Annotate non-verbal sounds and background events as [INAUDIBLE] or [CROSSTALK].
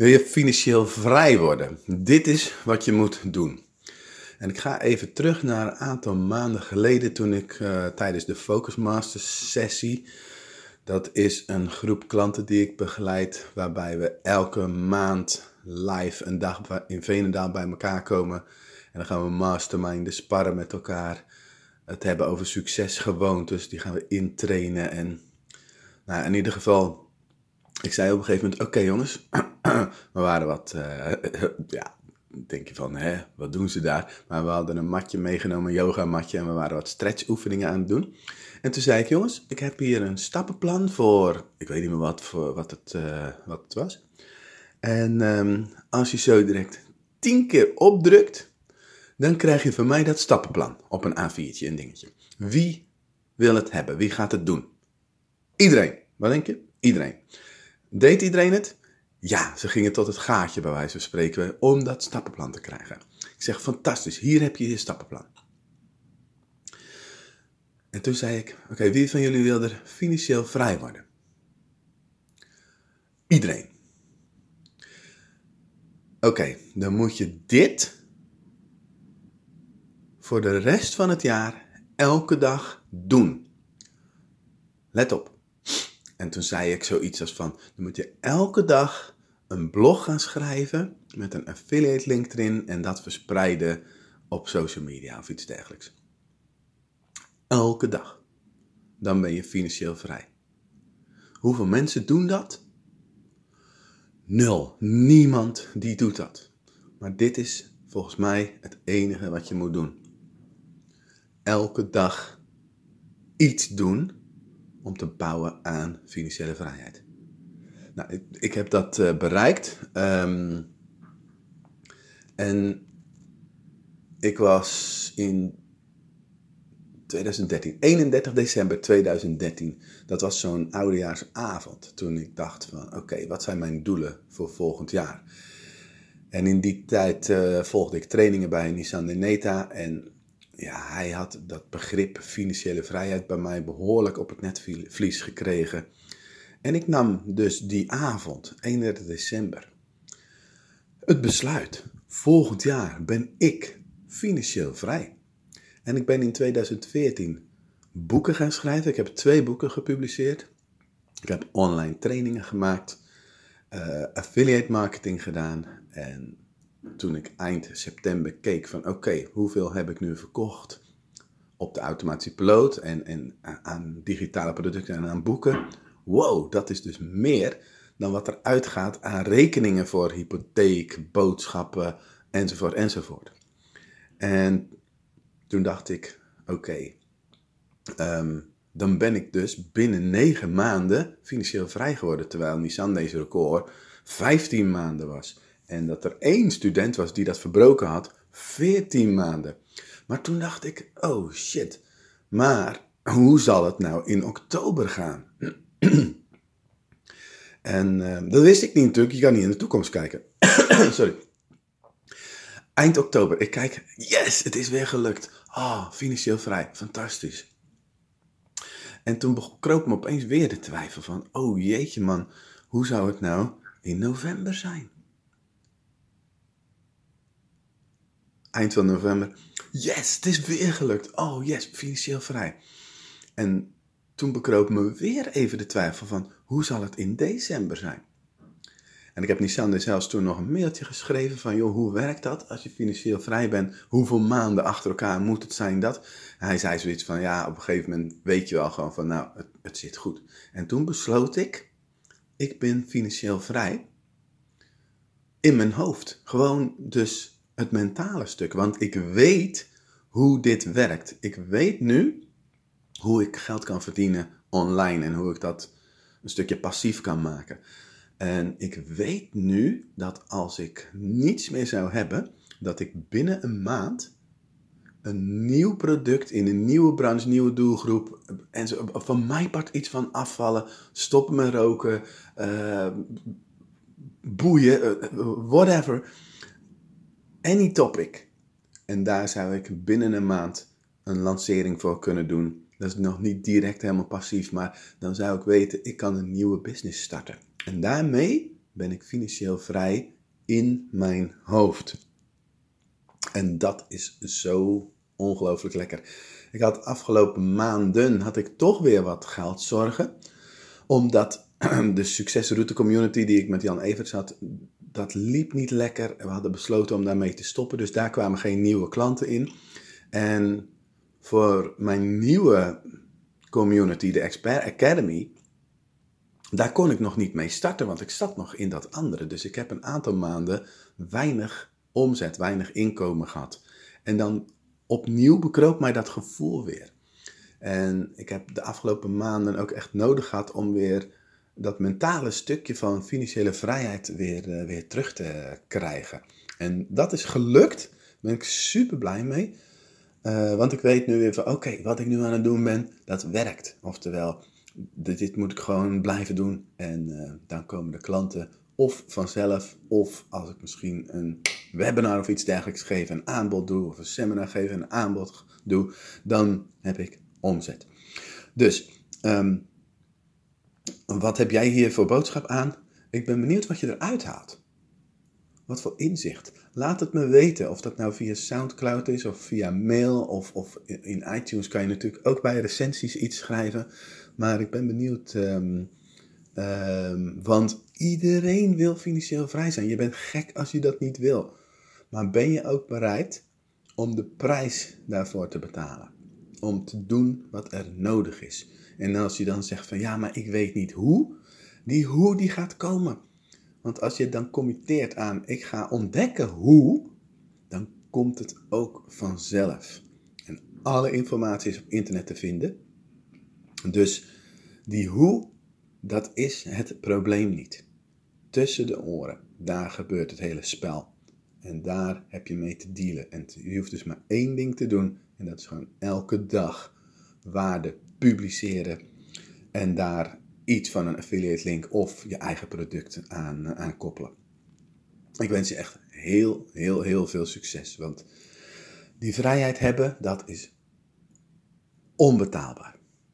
Wil je financieel vrij worden? Dit is wat je moet doen. En ik ga even terug naar een aantal maanden geleden toen ik uh, tijdens de Focus Masters sessie, dat is een groep klanten die ik begeleid, waarbij we elke maand live een dag in Venendaal bij elkaar komen. En dan gaan we masterminden, sparren met elkaar, het hebben over succesgewoontes, die gaan we intrainen. En nou, in ieder geval, ik zei op een gegeven moment, oké jongens, [CLEARS THROAT] we waren wat, uh, [LAUGHS] ja, denk je van, hè, wat doen ze daar? Maar we hadden een matje meegenomen, een yoga matje, en we waren wat stretchoefeningen aan het doen. En toen zei ik, jongens, ik heb hier een stappenplan voor, ik weet niet meer wat, voor, wat, het, uh, wat het was. En um, als je zo direct tien keer opdrukt, dan krijg je van mij dat stappenplan op een A4'tje, een dingetje. Wie wil het hebben? Wie gaat het doen? Iedereen. Wat denk je? Iedereen. Deed iedereen het? Ja, ze gingen tot het gaatje bij wijze van spreken om dat stappenplan te krijgen. Ik zeg, fantastisch, hier heb je je stappenplan. En toen zei ik, oké, wie van jullie wil er financieel vrij worden? Iedereen. Oké, dan moet je dit voor de rest van het jaar elke dag doen. Let op. En toen zei ik zoiets als van, dan moet je elke dag een blog gaan schrijven met een affiliate link erin en dat verspreiden op social media of iets dergelijks. Elke dag. Dan ben je financieel vrij. Hoeveel mensen doen dat? Nul. Niemand die doet dat. Maar dit is volgens mij het enige wat je moet doen. Elke dag iets doen om te bouwen aan financiële vrijheid. Nou, ik, ik heb dat uh, bereikt. Um, en ik was in 2013, 31 december 2013. Dat was zo'n oudejaarsavond. Toen ik dacht van oké, wat zijn mijn doelen voor volgend jaar? En in die tijd uh, volgde ik trainingen bij Nissan Neta. En ja, hij had dat begrip financiële vrijheid bij mij behoorlijk op het netvlies gekregen. En ik nam dus die avond, 31 december, het besluit. Volgend jaar ben ik financieel vrij. En ik ben in 2014 boeken gaan schrijven. Ik heb twee boeken gepubliceerd. Ik heb online trainingen gemaakt, uh, affiliate marketing gedaan. En toen ik eind september keek van oké, hoeveel heb ik nu verkocht op de automatische piloot en, en aan digitale producten en aan boeken. Wow, dat is dus meer dan wat er uitgaat aan rekeningen voor hypotheek, boodschappen enzovoort enzovoort. En toen dacht ik, oké, um, dan ben ik dus binnen negen maanden financieel vrij geworden. Terwijl Nissan deze record 15 maanden was. En dat er één student was die dat verbroken had, 14 maanden. Maar toen dacht ik, oh shit, maar hoe zal het nou in oktober gaan? [CLEARS THROAT] en uh, dat wist ik niet natuurlijk, je kan niet in de toekomst kijken. [CLEARS THROAT] Sorry. Eind oktober, ik kijk, yes, het is weer gelukt. Ah, oh, financieel vrij, fantastisch. En toen kroop me opeens weer de twijfel van, oh jeetje man, hoe zou het nou in november zijn? Eind van november. Yes, het is weer gelukt. Oh yes, financieel vrij. En toen bekroop me weer even de twijfel van hoe zal het in december zijn? En ik heb Nissan zelfs toen nog een mailtje geschreven van joh, hoe werkt dat als je financieel vrij bent? Hoeveel maanden achter elkaar moet het zijn dat? En hij zei zoiets van ja, op een gegeven moment weet je wel gewoon van nou, het, het zit goed. En toen besloot ik, ik ben financieel vrij in mijn hoofd. Gewoon dus het mentale stuk. Want ik weet hoe dit werkt. Ik weet nu hoe ik geld kan verdienen online en hoe ik dat een stukje passief kan maken. En ik weet nu dat als ik niets meer zou hebben, dat ik binnen een maand een nieuw product in een nieuwe branche, nieuwe doelgroep. En zo, van mijn part iets van afvallen, stoppen met roken, uh, boeien, uh, whatever any topic. En daar zou ik binnen een maand een lancering voor kunnen doen. Dat is nog niet direct helemaal passief, maar dan zou ik weten, ik kan een nieuwe business starten. En daarmee ben ik financieel vrij in mijn hoofd. En dat is zo ongelooflijk lekker. Ik had afgelopen maanden had ik toch weer wat geldzorgen. Omdat [CLEARS THROAT] de succesroute community die ik met Jan Everts had, dat liep niet lekker. We hadden besloten om daarmee te stoppen. Dus daar kwamen geen nieuwe klanten in. En voor mijn nieuwe community, de Expert Academy, daar kon ik nog niet mee starten, want ik zat nog in dat andere. Dus ik heb een aantal maanden weinig omzet, weinig inkomen gehad. En dan opnieuw bekroop mij dat gevoel weer. En ik heb de afgelopen maanden ook echt nodig gehad om weer dat mentale stukje van financiële vrijheid weer, eh, weer terug te krijgen. En dat is gelukt. Daar ben ik super blij mee. Uh, want ik weet nu weer van, oké, wat ik nu aan het doen ben, dat werkt. Oftewel, dit moet ik gewoon blijven doen. En uh, dan komen de klanten of vanzelf, of als ik misschien een webinar of iets dergelijks geef, een aanbod doe, of een seminar geef en een aanbod doe, dan heb ik omzet. Dus, um, wat heb jij hier voor boodschap aan? Ik ben benieuwd wat je eruit haalt. Wat voor inzicht. Laat het me weten. Of dat nou via Soundcloud is of via mail of, of in iTunes kan je natuurlijk ook bij recensies iets schrijven. Maar ik ben benieuwd. Um, um, want iedereen wil financieel vrij zijn. Je bent gek als je dat niet wil. Maar ben je ook bereid om de prijs daarvoor te betalen? Om te doen wat er nodig is. En als je dan zegt van ja, maar ik weet niet hoe, die hoe die gaat komen. Want als je dan committeert aan ik ga ontdekken hoe, dan komt het ook vanzelf. En alle informatie is op internet te vinden. Dus die hoe, dat is het probleem niet. Tussen de oren, daar gebeurt het hele spel. En daar heb je mee te dealen. En je hoeft dus maar één ding te doen. En dat is gewoon elke dag waarde publiceren. En daar iets van een affiliate link of je eigen product aan, eh, aan koppelen. Ik wens je echt heel, heel, heel veel succes. Want die vrijheid hebben, dat is onbetaalbaar.